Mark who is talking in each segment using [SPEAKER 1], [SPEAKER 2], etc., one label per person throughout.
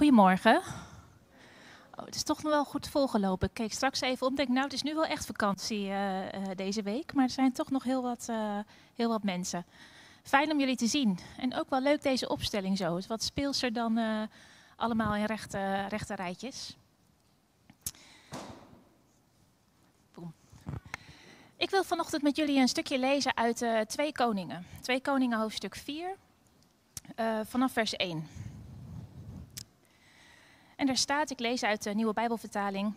[SPEAKER 1] Goedemorgen. Oh, het is toch nog wel goed volgelopen. Ik keek straks even op. Denk, nou, het is nu wel echt vakantie uh, uh, deze week. Maar er zijn toch nog heel wat, uh, heel wat mensen. Fijn om jullie te zien. En ook wel leuk deze opstelling zo. Het wat speelser dan allemaal in rechte, rechte rijtjes. Boom. Ik wil vanochtend met jullie een stukje lezen uit Twee Koningen. Twee Koningen hoofdstuk 4, vanaf vers 1. En daar staat, ik lees uit de nieuwe Bijbelvertaling.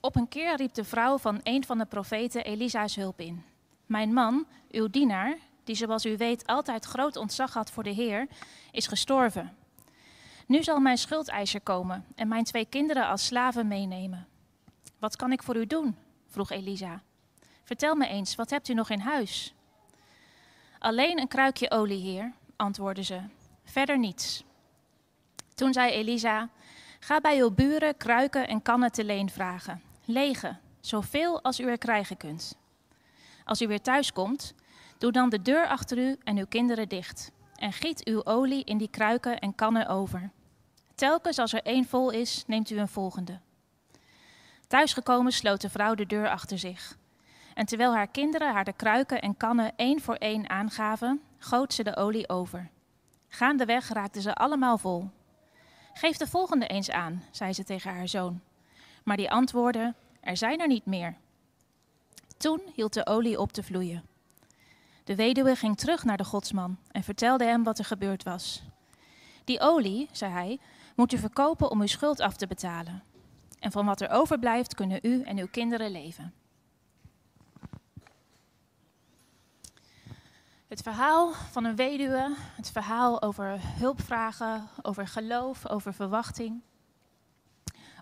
[SPEAKER 1] Op een keer riep de vrouw van een van de profeten Elisa's hulp in. Mijn man, uw dienaar, die zoals u weet altijd groot ontzag had voor de Heer, is gestorven. Nu zal mijn schuldeiser komen en mijn twee kinderen als slaven meenemen. Wat kan ik voor u doen? vroeg Elisa. Vertel me eens, wat hebt u nog in huis? Alleen een kruikje olie, heer, antwoordde ze. Verder niets. Toen zei Elisa: Ga bij uw buren kruiken en kannen te leen vragen. Lege, zoveel als u er krijgen kunt. Als u weer thuis komt, doe dan de deur achter u en uw kinderen dicht. En giet uw olie in die kruiken en kannen over. Telkens als er één vol is, neemt u een volgende. Thuisgekomen sloot de vrouw de deur achter zich. En terwijl haar kinderen haar de kruiken en kannen één voor één aangaven, goot ze de olie over. Gaandeweg raakten ze allemaal vol. Geef de volgende eens aan, zei ze tegen haar zoon. Maar die antwoordde: Er zijn er niet meer. Toen hield de olie op te vloeien. De weduwe ging terug naar de godsman en vertelde hem wat er gebeurd was. Die olie, zei hij, moet u verkopen om uw schuld af te betalen. En van wat er overblijft kunnen u en uw kinderen leven. Het verhaal van een weduwe, het verhaal over hulpvragen, over geloof, over verwachting,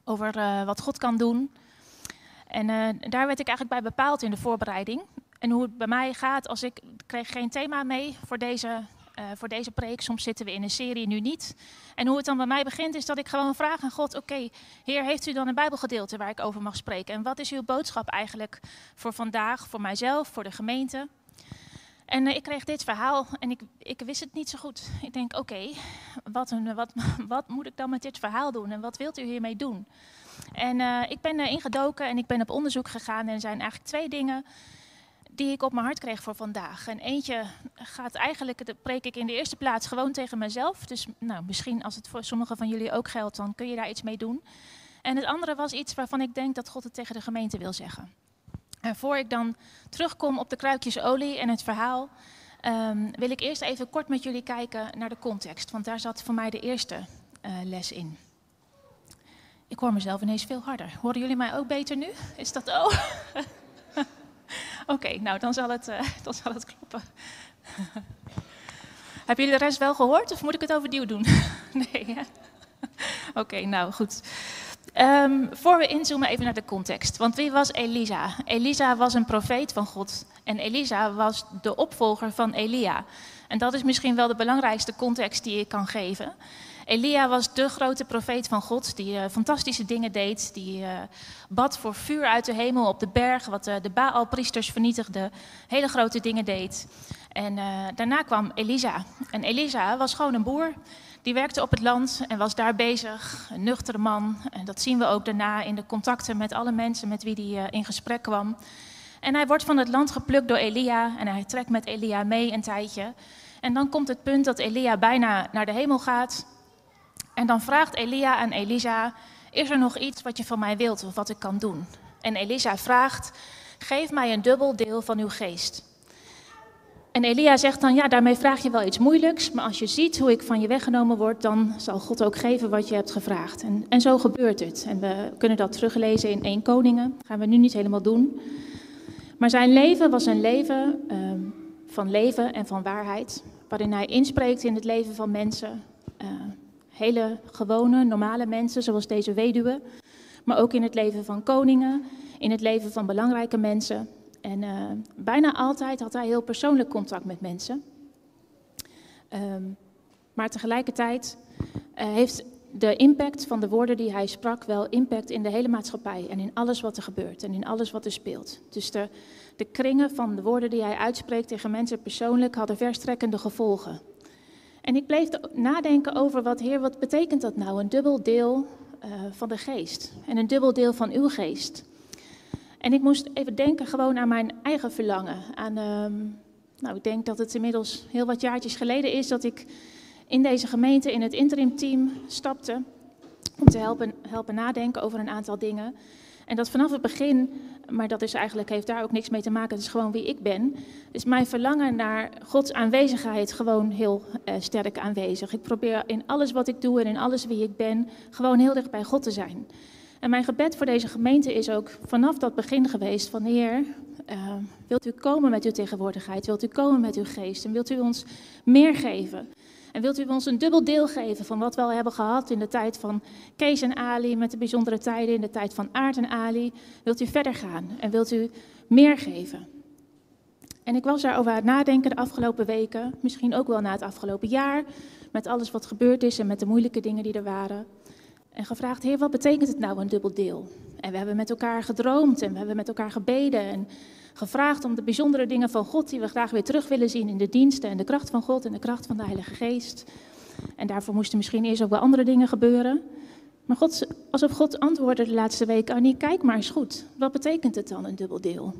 [SPEAKER 1] over uh, wat God kan doen. En uh, daar werd ik eigenlijk bij bepaald in de voorbereiding. En hoe het bij mij gaat als ik, kreeg geen thema mee voor deze, uh, voor deze preek. Soms zitten we in een serie, nu niet. En hoe het dan bij mij begint is dat ik gewoon vraag aan God, oké, Heer, heeft u dan een bijbelgedeelte waar ik over mag spreken? En wat is uw boodschap eigenlijk voor vandaag, voor mijzelf, voor de gemeente? En uh, ik kreeg dit verhaal en ik, ik wist het niet zo goed. Ik denk, oké, wat, wat, wat moet ik dan met dit verhaal doen en wat wilt u hiermee doen? En uh, ik ben ingedoken en ik ben op onderzoek gegaan en er zijn eigenlijk twee dingen die ik op mijn hart kreeg voor vandaag. En eentje gaat eigenlijk, dat preek ik in de eerste plaats gewoon tegen mezelf. Dus nou, misschien als het voor sommigen van jullie ook geldt, dan kun je daar iets mee doen. En het andere was iets waarvan ik denk dat God het tegen de gemeente wil zeggen. En voor ik dan terugkom op de kruikjes olie en het verhaal, um, wil ik eerst even kort met jullie kijken naar de context. Want daar zat voor mij de eerste uh, les in. Ik hoor mezelf ineens veel harder. Horen jullie mij ook beter nu? Is dat oh? Oké, nou dan zal het, uh, dan zal het kloppen. Hebben jullie de rest wel gehoord of moet ik het overnieuw doen? nee, Oké, nou goed. Um, voor we inzoomen even naar de context. Want wie was Elisa? Elisa was een profeet van God. En Elisa was de opvolger van Elia. En dat is misschien wel de belangrijkste context die ik kan geven. Elia was de grote profeet van God, die uh, fantastische dingen deed. Die uh, bad voor vuur uit de hemel op de berg, wat uh, de Baal-priesters vernietigde. Hele grote dingen deed. En daarna kwam Elisa. En Elisa was gewoon een boer. Die werkte op het land en was daar bezig, een nuchtere man. En dat zien we ook daarna in de contacten met alle mensen met wie hij in gesprek kwam. En hij wordt van het land geplukt door Elia en hij trekt met Elia mee een tijdje. En dan komt het punt dat Elia bijna naar de hemel gaat. En dan vraagt Elia aan Elisa: Is er nog iets wat je van mij wilt of wat ik kan doen? En Elisa vraagt: Geef mij een dubbel deel van uw geest. En Elia zegt dan: Ja, daarmee vraag je wel iets moeilijks. Maar als je ziet hoe ik van je weggenomen word, dan zal God ook geven wat je hebt gevraagd. En, en zo gebeurt het. En we kunnen dat teruglezen in 1 Koningen. Dat gaan we nu niet helemaal doen. Maar zijn leven was een leven um, van leven en van waarheid. Waarin hij inspreekt in het leven van mensen. Uh, hele gewone, normale mensen, zoals deze weduwe. Maar ook in het leven van koningen, in het leven van belangrijke mensen. En uh, bijna altijd had hij heel persoonlijk contact met mensen. Um, maar tegelijkertijd uh, heeft de impact van de woorden die hij sprak wel impact in de hele maatschappij en in alles wat er gebeurt en in alles wat er speelt. Dus de, de kringen van de woorden die hij uitspreekt tegen mensen persoonlijk hadden verstrekkende gevolgen. En ik bleef nadenken over wat, Heer, wat betekent dat nou? Een dubbel deel uh, van de geest en een dubbel deel van uw geest. En ik moest even denken gewoon aan mijn eigen verlangen. Aan, uh, nou, ik denk dat het inmiddels heel wat jaartjes geleden is dat ik in deze gemeente in het interimteam stapte om te helpen, helpen nadenken over een aantal dingen. En dat vanaf het begin, maar dat is eigenlijk, heeft daar ook niks mee te maken, het is gewoon wie ik ben, is mijn verlangen naar Gods aanwezigheid gewoon heel uh, sterk aanwezig. Ik probeer in alles wat ik doe en in alles wie ik ben, gewoon heel dicht bij God te zijn. En mijn gebed voor deze gemeente is ook vanaf dat begin geweest van Heer, uh, wilt u komen met uw tegenwoordigheid, wilt u komen met uw geest en wilt u ons meer geven? En wilt u ons een dubbel deel geven van wat we al hebben gehad in de tijd van Kees en Ali, met de bijzondere tijden, in de tijd van Aard en Ali? Wilt u verder gaan en wilt u meer geven? En ik was daarover aan het nadenken de afgelopen weken, misschien ook wel na het afgelopen jaar, met alles wat gebeurd is en met de moeilijke dingen die er waren. En gevraagd, Heer, wat betekent het nou een dubbel deel? En we hebben met elkaar gedroomd en we hebben met elkaar gebeden en gevraagd om de bijzondere dingen van God die we graag weer terug willen zien in de diensten en de kracht van God en de kracht van de Heilige Geest. En daarvoor moesten misschien eerst ook wel andere dingen gebeuren. Maar God, alsof God antwoordde de laatste week, Annie, kijk maar eens goed. Wat betekent het dan, een dubbel deel?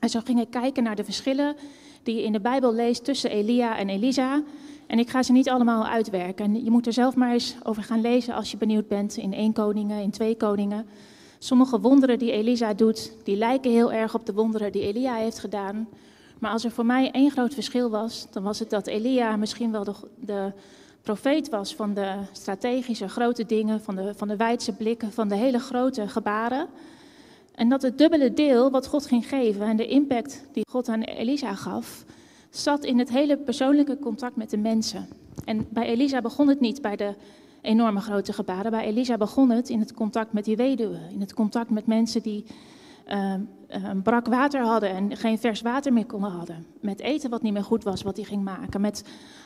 [SPEAKER 1] En zo ging ik kijken naar de verschillen die je in de Bijbel leest tussen Elia en Elisa. En ik ga ze niet allemaal uitwerken. En je moet er zelf maar eens over gaan lezen als je benieuwd bent in één koningen, in twee koningen. Sommige wonderen die Elisa doet, die lijken heel erg op de wonderen die Elia heeft gedaan. Maar als er voor mij één groot verschil was, dan was het dat Elia misschien wel de, de profeet was van de strategische grote dingen, van de, van de wijdse blikken, van de hele grote gebaren. En dat het dubbele deel wat God ging geven en de impact die God aan Elisa gaf, zat in het hele persoonlijke contact met de mensen. En bij Elisa begon het niet bij de enorme grote gebaren. Bij Elisa begon het in het contact met die weduwe, in het contact met mensen die uh, brak water hadden en geen vers water meer konden hadden. Met eten wat niet meer goed was, wat hij ging maken. Met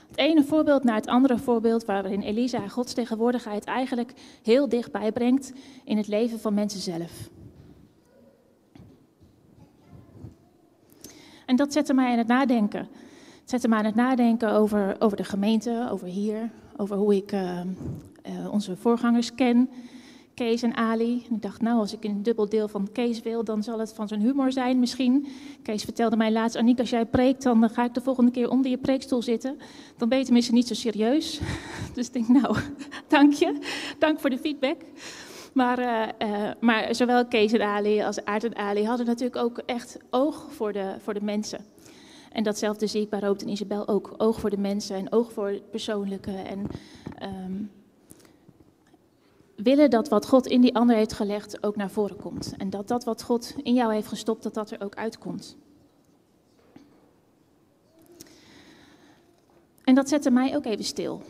[SPEAKER 1] het ene voorbeeld naar het andere voorbeeld, waarin Elisa Gods tegenwoordigheid eigenlijk heel dichtbij brengt in het leven van mensen zelf. En dat zette mij aan het nadenken. Het zette mij aan het nadenken over, over de gemeente, over hier, over hoe ik uh, uh, onze voorgangers ken, Kees en Ali. En ik dacht, nou, als ik een dubbel deel van Kees wil, dan zal het van zijn humor zijn misschien. Kees vertelde mij laatst, Aniek, als jij preekt, dan ga ik de volgende keer onder je preekstoel zitten. Dan ben je niet zo serieus. Dus ik denk, nou, dank je. Dank voor de feedback. Maar, uh, uh, maar zowel Kees en Ali als Aart en Ali hadden natuurlijk ook echt oog voor de, voor de mensen. En datzelfde zie ik bij en Isabel ook. Oog voor de mensen en oog voor het persoonlijke. En um, willen dat wat God in die ander heeft gelegd ook naar voren komt. En dat dat wat God in jou heeft gestopt, dat dat er ook uitkomt. En dat zette mij ook even stil.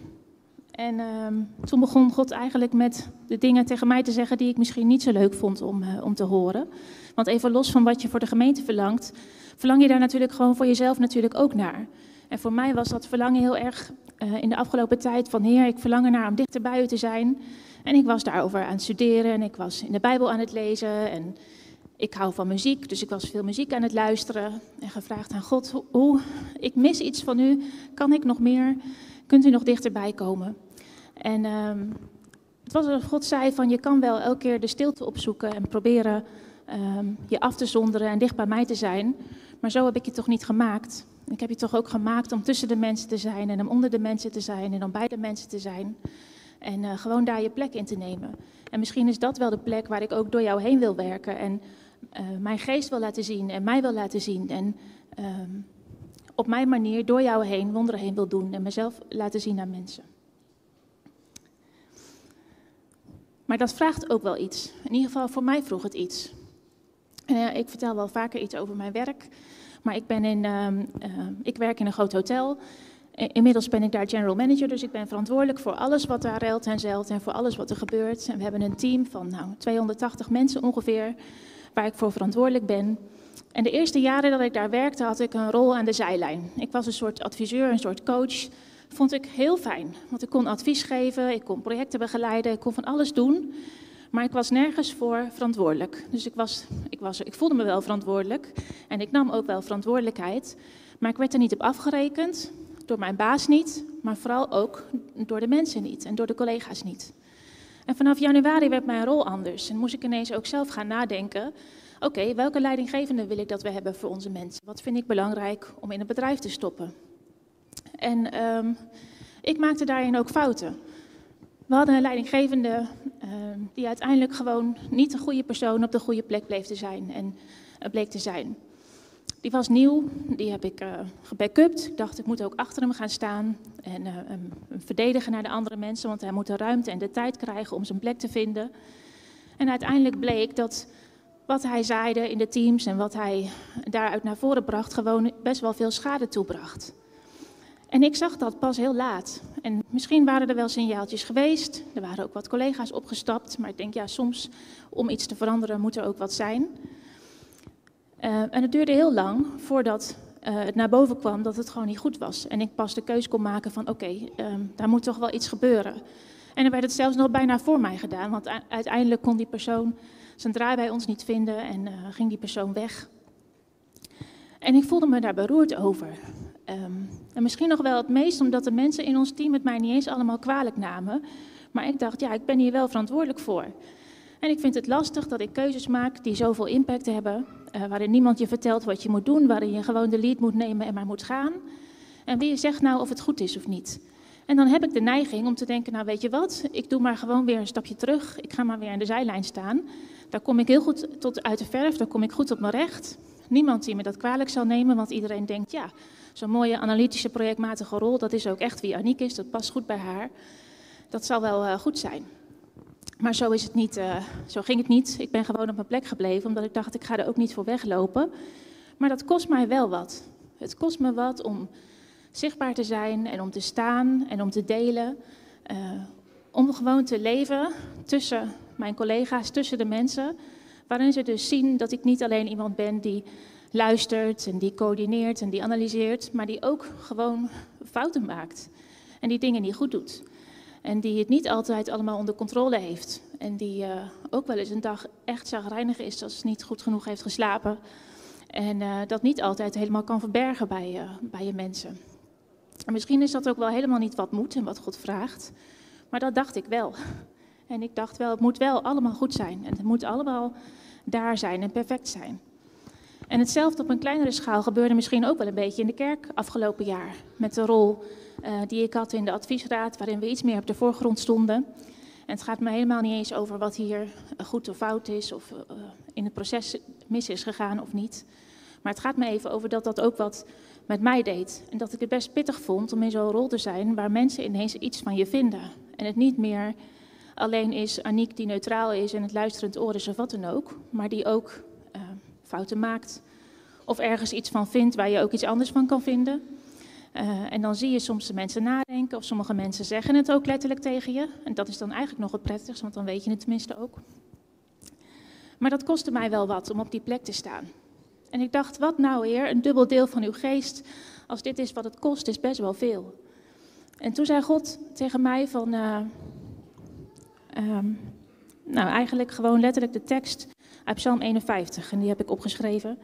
[SPEAKER 1] En um, toen begon God eigenlijk met de dingen tegen mij te zeggen die ik misschien niet zo leuk vond om, uh, om te horen. Want even los van wat je voor de gemeente verlangt, verlang je daar natuurlijk gewoon voor jezelf natuurlijk ook naar. En voor mij was dat verlangen heel erg uh, in de afgelopen tijd van Heer, ik verlang ernaar om dichter bij u te zijn. En ik was daarover aan het studeren en ik was in de Bijbel aan het lezen en ik hou van muziek, dus ik was veel muziek aan het luisteren en gevraagd aan God, hoe, ik mis iets van u, kan ik nog meer, kunt u nog dichterbij komen? En um, het was God zei van je kan wel elke keer de stilte opzoeken en proberen um, je af te zonderen en dicht bij mij te zijn, maar zo heb ik je toch niet gemaakt. Ik heb je toch ook gemaakt om tussen de mensen te zijn en om onder de mensen te zijn en om bij de mensen te zijn. En uh, gewoon daar je plek in te nemen. En misschien is dat wel de plek waar ik ook door jou heen wil werken. En uh, mijn geest wil laten zien en mij wil laten zien. En uh, op mijn manier door jou heen wonderen heen wil doen. En mezelf laten zien aan mensen. Maar dat vraagt ook wel iets. In ieder geval voor mij vroeg het iets. En, uh, ik vertel wel vaker iets over mijn werk. Maar ik, ben in, ik werk in een groot hotel. Inmiddels ben ik daar general manager, dus ik ben verantwoordelijk voor alles wat daar ruilt en zeilt en voor alles wat er gebeurt. En we hebben een team van nou, 280 mensen ongeveer, waar ik voor verantwoordelijk ben. En de eerste jaren dat ik daar werkte, had ik een rol aan de zijlijn. Ik was een soort adviseur, een soort coach. Vond ik heel fijn, want ik kon advies geven, ik kon projecten begeleiden, ik kon van alles doen. Maar ik was nergens voor verantwoordelijk. Dus ik, was, ik, was, ik voelde me wel verantwoordelijk en ik nam ook wel verantwoordelijkheid. Maar ik werd er niet op afgerekend. door mijn baas niet, maar vooral ook door de mensen niet en door de collega's niet. En vanaf januari werd mijn rol anders en moest ik ineens ook zelf gaan nadenken. Oké, welke leidinggevende wil ik dat we hebben voor onze mensen? Wat vind ik belangrijk om in het bedrijf te stoppen? En ehm, ik maakte daarin ook fouten. We hadden een leidinggevende ehm, die uiteindelijk gewoon niet de goede persoon op de goede plek bleef te zijn en uh, bleek te zijn. Die was nieuw, die heb ik uh, gebackupt. Ik dacht, ik moet ook achter hem gaan staan en uh, hem verdedigen naar de andere mensen, want hij moet de ruimte en de tijd krijgen om zijn plek te vinden. En uiteindelijk bleek dat wat hij zaaide in de teams en wat hij daaruit naar voren bracht, gewoon best wel veel schade toebracht. En ik zag dat pas heel laat. En misschien waren er wel signaaltjes geweest. Er waren ook wat collega's opgestapt. Maar ik denk, ja, soms om iets te veranderen moet er ook wat zijn. Uh, en het duurde heel lang voordat uh, het naar boven kwam dat het gewoon niet goed was. En ik pas de keus kon maken van, oké, um, daar moet toch wel iets gebeuren. En dan werd het zelfs nog bijna voor mij gedaan. Want uiteindelijk kon die persoon zijn draai bij ons niet vinden en uh, ging die persoon weg. En ik voelde me daar beroerd over. Um, en misschien nog wel het meest omdat de mensen in ons team het mij niet eens allemaal kwalijk namen. Maar ik dacht, ja, ik ben hier wel verantwoordelijk voor. En ik vind het lastig dat ik keuzes maak die zoveel impact hebben. Uh, waarin niemand je vertelt wat je moet doen, waarin je gewoon de lead moet nemen en maar moet gaan. En wie zegt nou of het goed is of niet. En dan heb ik de neiging om te denken, nou weet je wat, ik doe maar gewoon weer een stapje terug. Ik ga maar weer aan de zijlijn staan. Daar kom ik heel goed tot uit de verf, daar kom ik goed op mijn recht. Niemand die me dat kwalijk zal nemen, want iedereen denkt, ja, zo'n mooie analytische projectmatige rol, dat is ook echt wie Aniek is, dat past goed bij haar. Dat zal wel uh, goed zijn. Maar zo is het niet, uh, zo ging het niet. Ik ben gewoon op mijn plek gebleven, omdat ik dacht, ik ga er ook niet voor weglopen. Maar dat kost mij wel wat. Het kost me wat om zichtbaar te zijn en om te staan en om te delen. Uh, om gewoon te leven tussen mijn collega's, tussen de mensen. Waarin ze dus zien dat ik niet alleen iemand ben die luistert en die coördineert en die analyseert, maar die ook gewoon fouten maakt. En die dingen niet goed doet. En die het niet altijd allemaal onder controle heeft. En die uh, ook wel eens een dag echt zagrijnig is als ze niet goed genoeg heeft geslapen. En uh, dat niet altijd helemaal kan verbergen bij, uh, bij je mensen. En misschien is dat ook wel helemaal niet wat moet en wat God vraagt. Maar dat dacht ik wel. En ik dacht wel, het moet wel allemaal goed zijn. En het moet allemaal daar zijn en perfect zijn. En hetzelfde op een kleinere schaal gebeurde misschien ook wel een beetje in de kerk afgelopen jaar. Met de rol uh, die ik had in de adviesraad, waarin we iets meer op de voorgrond stonden. En het gaat me helemaal niet eens over wat hier goed of fout is, of uh, in het proces mis is gegaan of niet. Maar het gaat me even over dat dat ook wat met mij deed. En dat ik het best pittig vond om in zo'n rol te zijn waar mensen ineens iets van je vinden. En het niet meer alleen is Aniek die neutraal is en het luisterend oor is of wat dan ook, maar die ook fouten maakt. Of ergens iets van vindt waar je ook iets anders van kan vinden. Uh, en dan zie je soms de mensen nadenken, of sommige mensen zeggen het ook letterlijk tegen je. En dat is dan eigenlijk nog het prettigst, want dan weet je het tenminste ook. Maar dat kostte mij wel wat om op die plek te staan. En ik dacht, wat nou heer, een dubbel deel van uw geest, als dit is wat het kost, is best wel veel. En toen zei God tegen mij van, uh, um, nou eigenlijk gewoon letterlijk de tekst uit Psalm 51, en die heb ik opgeschreven,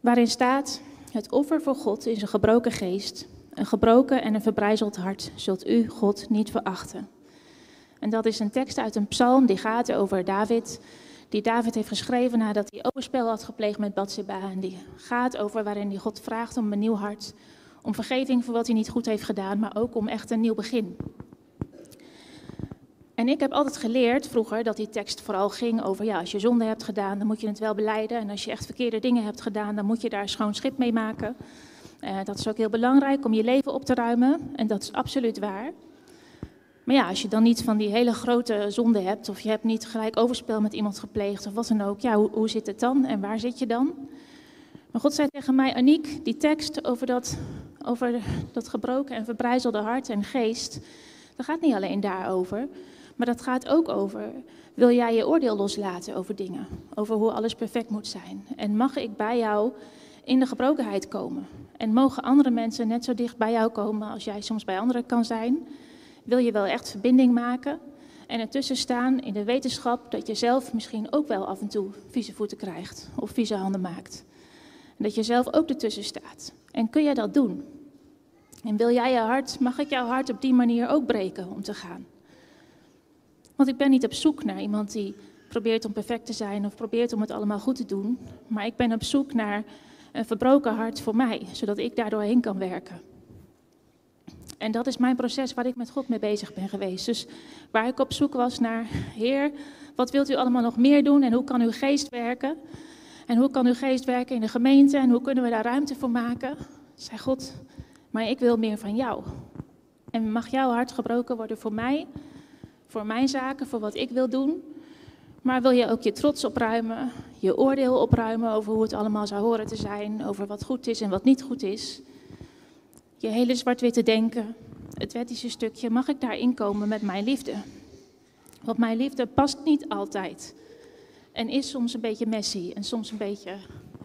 [SPEAKER 1] waarin staat, het offer voor God is een gebroken geest, een gebroken en een verbrijzeld hart zult u, God, niet verachten. En dat is een tekst uit een psalm die gaat over David, die David heeft geschreven nadat hij overspel had gepleegd met Bathsheba. En die gaat over waarin hij God vraagt om een nieuw hart, om vergeving voor wat hij niet goed heeft gedaan, maar ook om echt een nieuw begin. En ik heb altijd geleerd vroeger dat die tekst vooral ging over, ja, als je zonde hebt gedaan, dan moet je het wel beleiden. En als je echt verkeerde dingen hebt gedaan, dan moet je daar schoon schip mee maken. Uh, dat is ook heel belangrijk om je leven op te ruimen. En dat is absoluut waar. Maar ja, als je dan niet van die hele grote zonde hebt, of je hebt niet gelijk overspel met iemand gepleegd, of wat dan ook, ja, hoe, hoe zit het dan en waar zit je dan? Maar God zei tegen mij, Aniek, die tekst over dat, over dat gebroken en verbrijzelde hart en geest, dat gaat niet alleen daarover. Maar dat gaat ook over, wil jij je oordeel loslaten over dingen? Over hoe alles perfect moet zijn? En mag ik bij jou in de gebrokenheid komen? En mogen andere mensen net zo dicht bij jou komen als jij soms bij anderen kan zijn? Wil je wel echt verbinding maken? En ertussen staan in de wetenschap dat je zelf misschien ook wel af en toe vieze voeten krijgt of vieze handen maakt. En dat je zelf ook ertussen staat. En kun jij dat doen? En wil jij je hart, mag ik jouw hart op die manier ook breken om te gaan? Want ik ben niet op zoek naar iemand die probeert om perfect te zijn of probeert om het allemaal goed te doen. Maar ik ben op zoek naar een verbroken hart voor mij, zodat ik daardoor heen kan werken. En dat is mijn proces waar ik met God mee bezig ben geweest. Dus waar ik op zoek was naar, Heer, wat wilt u allemaal nog meer doen en hoe kan uw geest werken? En hoe kan uw geest werken in de gemeente en hoe kunnen we daar ruimte voor maken? Zei God, maar ik wil meer van jou. En mag jouw hart gebroken worden voor mij, voor mijn zaken, voor wat ik wil doen. Maar wil je ook je trots opruimen, je oordeel opruimen over hoe het allemaal zou horen te zijn, over wat goed is en wat niet goed is. Je hele zwart-witte denken, het wettische stukje, mag ik daarin komen met mijn liefde? Want mijn liefde past niet altijd. En is soms een beetje messy en soms een beetje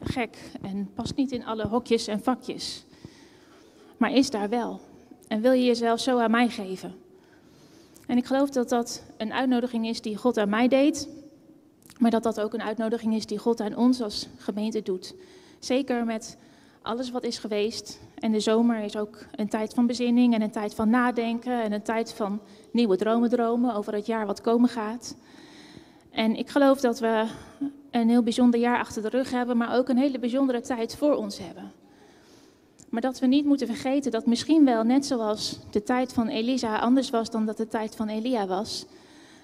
[SPEAKER 1] gek en past niet in alle hokjes en vakjes. Maar is daar wel. En wil je jezelf zo aan mij geven? En ik geloof dat dat een uitnodiging is die God aan mij deed, maar dat dat ook een uitnodiging is die God aan ons als gemeente doet. Zeker met alles wat is geweest. En de zomer is ook een tijd van bezinning en een tijd van nadenken en een tijd van nieuwe dromen dromen over het jaar wat komen gaat. En ik geloof dat we een heel bijzonder jaar achter de rug hebben, maar ook een hele bijzondere tijd voor ons hebben. Maar dat we niet moeten vergeten dat misschien wel, net zoals de tijd van Elisa anders was dan dat de tijd van Elia was,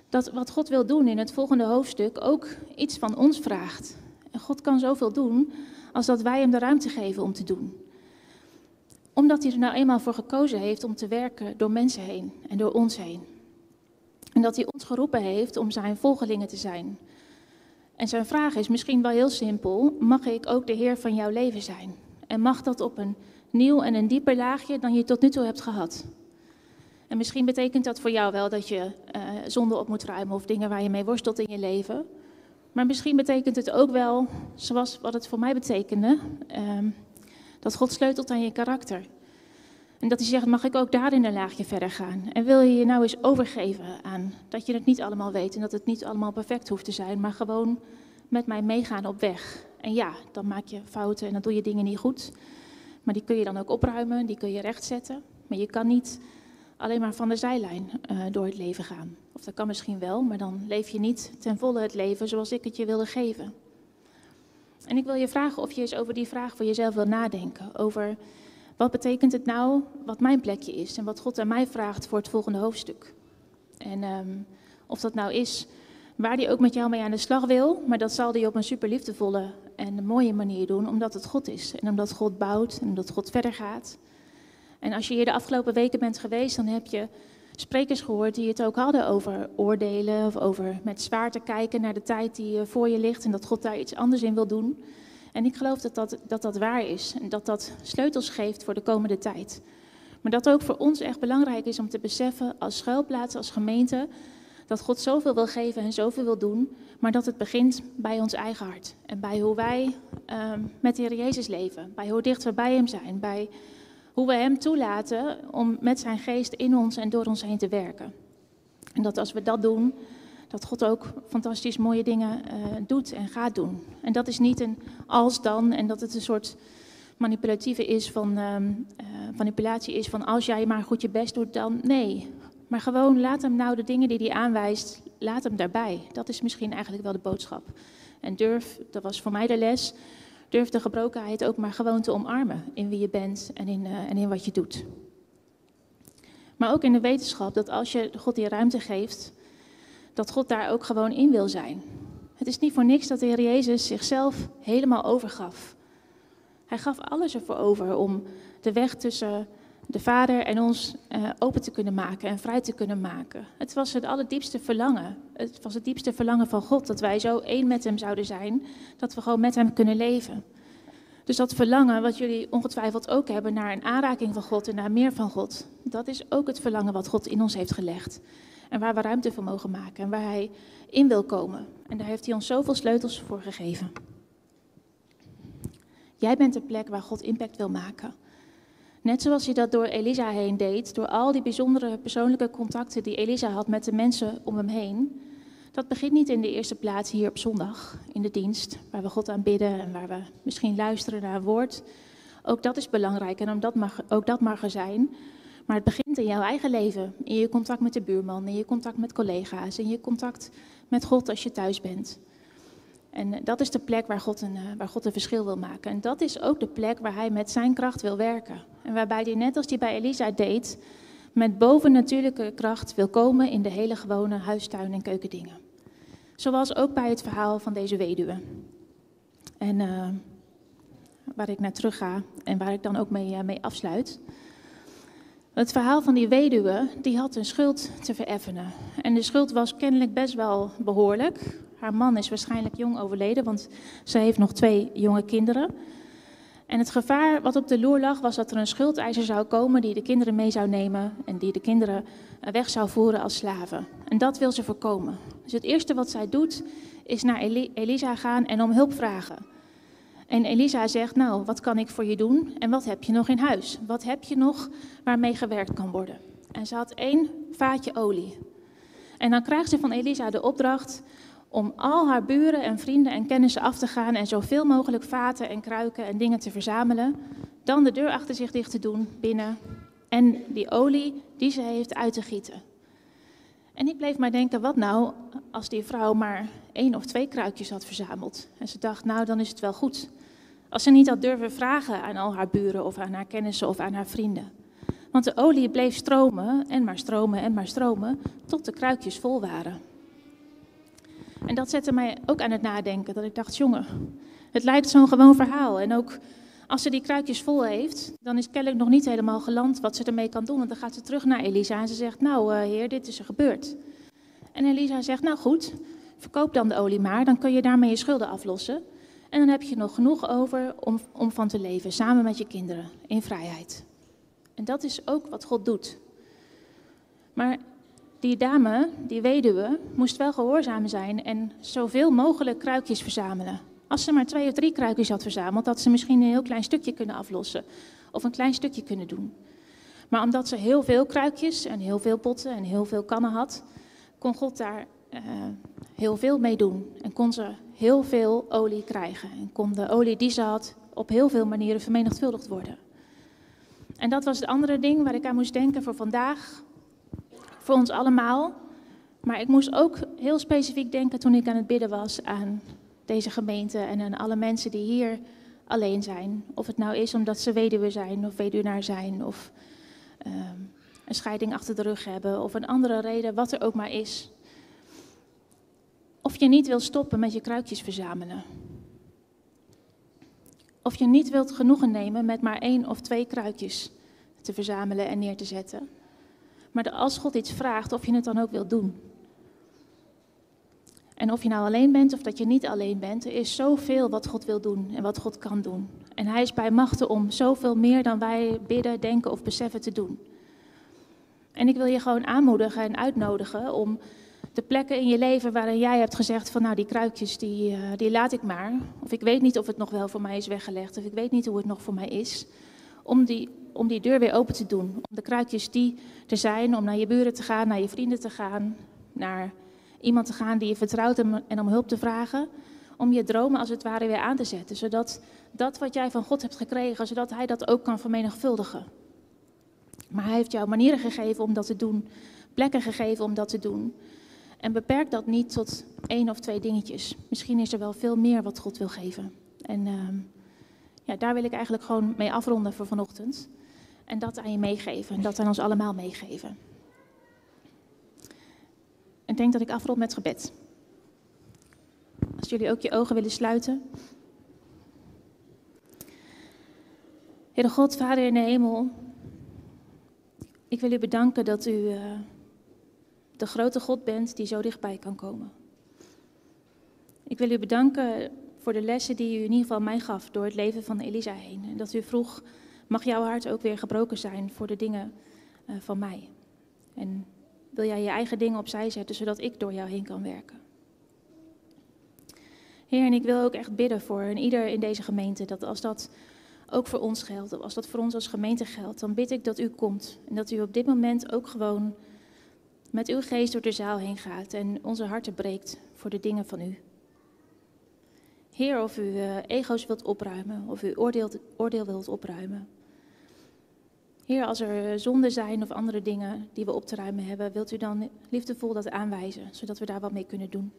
[SPEAKER 1] dat wat God wil doen in het volgende hoofdstuk ook iets van ons vraagt. En God kan zoveel doen als dat wij hem de ruimte geven om te doen. Omdat hij er nou eenmaal voor gekozen heeft om te werken door mensen heen en door ons heen. En dat hij ons geroepen heeft om zijn volgelingen te zijn. En zijn vraag is misschien wel heel simpel: mag ik ook de Heer van jouw leven zijn? En mag dat op een nieuw en een dieper laagje dan je tot nu toe hebt gehad? En misschien betekent dat voor jou wel dat je uh, zonde op moet ruimen of dingen waar je mee worstelt in je leven. Maar misschien betekent het ook wel, zoals wat het voor mij betekende, um, dat God sleutelt aan je karakter. En dat hij zegt, mag ik ook daarin een laagje verder gaan? En wil je je nou eens overgeven aan dat je het niet allemaal weet en dat het niet allemaal perfect hoeft te zijn, maar gewoon met mij meegaan op weg. En ja, dan maak je fouten en dan doe je dingen niet goed. Maar die kun je dan ook opruimen, die kun je rechtzetten. Maar je kan niet alleen maar van de zijlijn uh, door het leven gaan. Of dat kan misschien wel, maar dan leef je niet ten volle het leven zoals ik het je wilde geven. En ik wil je vragen of je eens over die vraag voor jezelf wil nadenken. Over wat betekent het nou wat mijn plekje is en wat God aan mij vraagt voor het volgende hoofdstuk. En um, of dat nou is waar hij ook met jou mee aan de slag wil, maar dat zal hij op een super liefdevolle en mooie manier doen, omdat het God is. En omdat God bouwt en omdat God verder gaat. En als je hier de afgelopen weken bent geweest, dan heb je sprekers gehoord die het ook hadden over oordelen of over met zwaar te kijken naar de tijd die voor je ligt en dat God daar iets anders in wil doen. En ik geloof dat dat, dat, dat waar is en dat dat sleutels geeft voor de komende tijd. Maar dat ook voor ons echt belangrijk is om te beseffen als schuilplaats, als gemeente, dat God zoveel wil geven en zoveel wil doen, maar dat het begint bij ons eigen hart. En bij hoe wij um, met de Heer Jezus leven, bij hoe dicht we bij Hem zijn, bij hoe we Hem toelaten om met Zijn geest in ons en door ons heen te werken. En dat als we dat doen, dat God ook fantastisch mooie dingen uh, doet en gaat doen. En dat is niet een als dan en dat het een soort manipulatieve is van, uh, uh, manipulatie is van als jij maar goed je best doet dan nee. Maar gewoon laat hem nou de dingen die hij aanwijst, laat hem daarbij. Dat is misschien eigenlijk wel de boodschap. En durf, dat was voor mij de les, durf de gebrokenheid ook maar gewoon te omarmen in wie je bent en in, en in wat je doet. Maar ook in de wetenschap dat als je God die ruimte geeft, dat God daar ook gewoon in wil zijn. Het is niet voor niks dat de Heer Jezus zichzelf helemaal overgaf. Hij gaf alles ervoor over om de weg tussen de Vader en ons uh, open te kunnen maken en vrij te kunnen maken. Het was het allerdiepste verlangen. Het was het diepste verlangen van God dat wij zo één met Hem zouden zijn, dat we gewoon met Hem kunnen leven. Dus dat verlangen, wat jullie ongetwijfeld ook hebben naar een aanraking van God en naar meer van God, dat is ook het verlangen wat God in ons heeft gelegd. En waar we ruimte voor mogen maken en waar Hij in wil komen. En daar heeft Hij ons zoveel sleutels voor gegeven. Jij bent de plek waar God impact wil maken. Net zoals hij dat door Elisa heen deed, door al die bijzondere persoonlijke contacten die Elisa had met de mensen om hem heen. Dat begint niet in de eerste plaats hier op zondag, in de dienst, waar we God aanbidden en waar we misschien luisteren naar een woord. Ook dat is belangrijk en dat mag, ook dat mag er zijn. Maar het begint in jouw eigen leven, in je contact met de buurman, in je contact met collega's, in je contact met God als je thuis bent. En eh, dat is de plek waar God, een, eh, waar God een verschil wil maken. En dat is ook de plek waar hij met zijn kracht wil werken. En waarbij hij net als hij bij Elisa deed, met bovennatuurlijke kracht wil komen in de hele gewone huistuin- en keukendingen. Zoals ook bij het verhaal van deze weduwe. En uh, waar ik naar terug ga en waar ik dan ook mee, mee afsluit. Het verhaal van die weduwe, die had een schuld te vereffenen. En de schuld was kennelijk best wel behoorlijk. Haar man is waarschijnlijk jong overleden, want ze heeft nog twee jonge kinderen. En het gevaar wat op de loer lag, was dat er een schuldeiser zou komen die de kinderen mee zou nemen en die de kinderen weg zou voeren als slaven. En dat wil ze voorkomen. Dus het eerste wat zij doet, is naar Elisa gaan en om hulp vragen. En Elisa zegt, nou, wat kan ik voor je doen en wat heb je nog in huis? Wat heb je nog waarmee gewerkt kan worden? En ze had één vaatje olie. En dan krijgt ze van Elisa de opdracht om al haar buren en vrienden en kennissen af te gaan en zoveel mogelijk vaten en kruiken en dingen te verzamelen. Dan de deur achter zich dicht te doen binnen en die olie die ze heeft uit te gieten. En ik bleef maar denken, wat nou als die vrouw maar één of twee kruikjes had verzameld? En ze dacht, nou dan is het wel goed. Als ze niet had durven vragen aan al haar buren of aan haar kennissen of aan haar vrienden. Want de olie bleef stromen en maar stromen en maar stromen tot de kruikjes vol waren. En dat zette mij ook aan het nadenken. Dat ik dacht, jongen, het lijkt zo'n gewoon verhaal. En ook als ze die kruikjes vol heeft, dan is kennelijk nog niet helemaal geland wat ze ermee kan doen. Want dan gaat ze terug naar Elisa en ze zegt, nou uh, heer, dit is er gebeurd. En Elisa zegt, nou goed, verkoop dan de olie maar, dan kun je daarmee je schulden aflossen. En dan heb je nog genoeg over om, om van te leven, samen met je kinderen, in vrijheid. En dat is ook wat God doet. Maar die dame, die weduwe, moest wel gehoorzaam zijn en zoveel mogelijk kruikjes verzamelen. Als ze maar twee of drie kruikjes had verzameld, had ze misschien een heel klein stukje kunnen aflossen. Of een klein stukje kunnen doen. Maar omdat ze heel veel kruikjes en heel veel potten en heel veel kannen had, kon God daar uh, heel veel mee doen. En kon ze heel veel olie krijgen. En kon de olie die ze had op heel veel manieren vermenigvuldigd worden. En dat was het andere ding waar ik aan moest denken voor vandaag voor ons allemaal. Maar ik moest ook heel specifiek denken toen ik aan het bidden was aan deze gemeente en aan alle mensen die hier alleen zijn. Of het nou is omdat ze weduwe zijn of weduwnaar zijn of ehm, een scheiding achter de rug hebben of een andere reden, wat er ook maar is. Of je niet wilt stoppen met je kruikjes verzamelen. Of je niet wilt genoegen nemen met maar één of twee kruikjes te verzamelen en neer te zetten. Maar als God iets vraagt, of je het dan ook wilt doen. En of je nou alleen bent of dat je niet alleen bent, er is zoveel wat God wil doen en wat God kan doen. En Hij is bij machten om zoveel meer dan wij bidden, denken of beseffen te doen. En ik wil je gewoon aanmoedigen en uitnodigen om de plekken in je leven waarin jij hebt gezegd van nou die kruikjes die, uh, die laat ik maar. Of ik weet niet of het nog wel voor mij is weggelegd of ik weet niet hoe het nog voor mij is. Om die om die deur weer open te doen. Om de kruikjes die er zijn, om naar je buren te gaan, naar je vrienden te gaan, naar iemand te gaan die je vertrouwt en om hulp te vragen. Om je dromen als het ware weer aan te zetten. Zodat dat wat jij van God hebt gekregen, zodat Hij dat ook kan vermenigvuldigen. Maar Hij heeft jou manieren gegeven om dat te doen, plekken gegeven om dat te doen. En beperk dat niet tot één of twee dingetjes. Misschien is er wel veel meer wat God wil geven. En uh, ja, daar wil ik eigenlijk gewoon mee afronden voor vanochtend. En dat aan je meegeven. En dat aan ons allemaal meegeven. Ik denk dat ik afrond met gebed. Als jullie ook je ogen willen sluiten. Heere God, Vader in de hemel. Ik wil u bedanken dat u uh, de grote God bent die zo dichtbij kan komen. Ik wil u bedanken voor de lessen die u in ieder geval mij gaf door het leven van Elisa heen. En dat u vroeg, mag jouw hart ook weer gebroken zijn voor de dingen uh, van mij? En wil jij je eigen dingen opzij zetten, zodat ik door jou heen kan werken? Heer, en ik wil ook echt bidden voor en ieder in deze gemeente, dat als dat ook voor ons geldt, als dat voor ons als gemeente geldt, dan bid ik dat u komt. En dat u op dit moment ook gewoon met uw geest door de zaal heen gaat en onze harten breekt voor de dingen van u. Heer, of u uh, ego's wilt opruimen, of u oordeel, oordeel wilt opruimen. Heer, als er zonden zijn of andere dingen die we op te ruimen hebben, wilt u dan liefdevol dat aanwijzen, zodat we daar wat mee kunnen doen.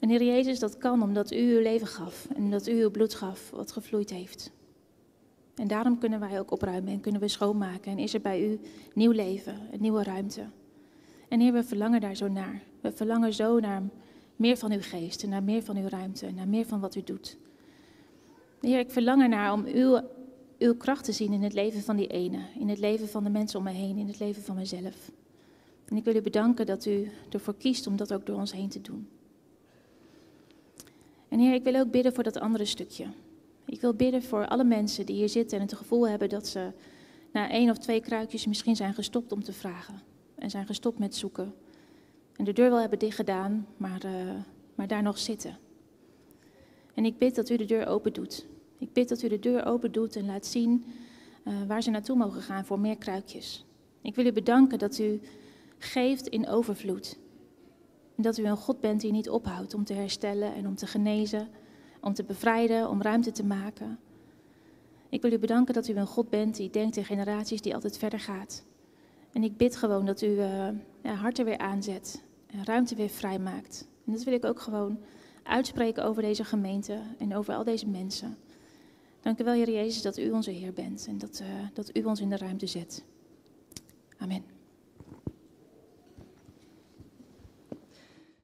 [SPEAKER 1] En Heer Jezus, dat kan omdat u uw leven gaf en dat u uw bloed gaf, wat gevloeid heeft. En daarom kunnen wij ook opruimen en kunnen we schoonmaken. En is er bij u nieuw leven, een nieuwe ruimte. En Heer, we verlangen daar zo naar. We verlangen zo naar meer van uw geest en naar meer van uw ruimte en naar meer van wat u doet. Heer, ik verlang ernaar om uw, uw kracht te zien in het leven van die ene, in het leven van de mensen om me heen, in het leven van mezelf. En ik wil u bedanken dat u ervoor kiest om dat ook door ons heen te doen. En Heer, ik wil ook bidden voor dat andere stukje. Ik wil bidden voor alle mensen die hier zitten en het gevoel hebben dat ze na één of twee kruikjes misschien zijn gestopt om te vragen. En zijn gestopt met zoeken. En de deur wel hebben dichtgedaan, maar, uh, maar daar nog zitten. En ik bid dat u de deur open doet. Ik bid dat u de deur open doet en laat zien uh, waar ze naartoe mogen gaan voor meer kruikjes. Ik wil u bedanken dat u geeft in overvloed. En dat u een God bent die niet ophoudt om te herstellen en om te genezen, om te bevrijden, om ruimte te maken. Ik wil u bedanken dat u een God bent die denkt in generaties die altijd verder gaat. En ik bid gewoon dat u ja, harten weer aanzet en ruimte weer vrijmaakt. En dat wil ik ook gewoon uitspreken over deze gemeente en over al deze mensen. Dank u wel, Heer Jezus, dat u onze Heer bent en dat, uh, dat u ons in de ruimte zet. Amen.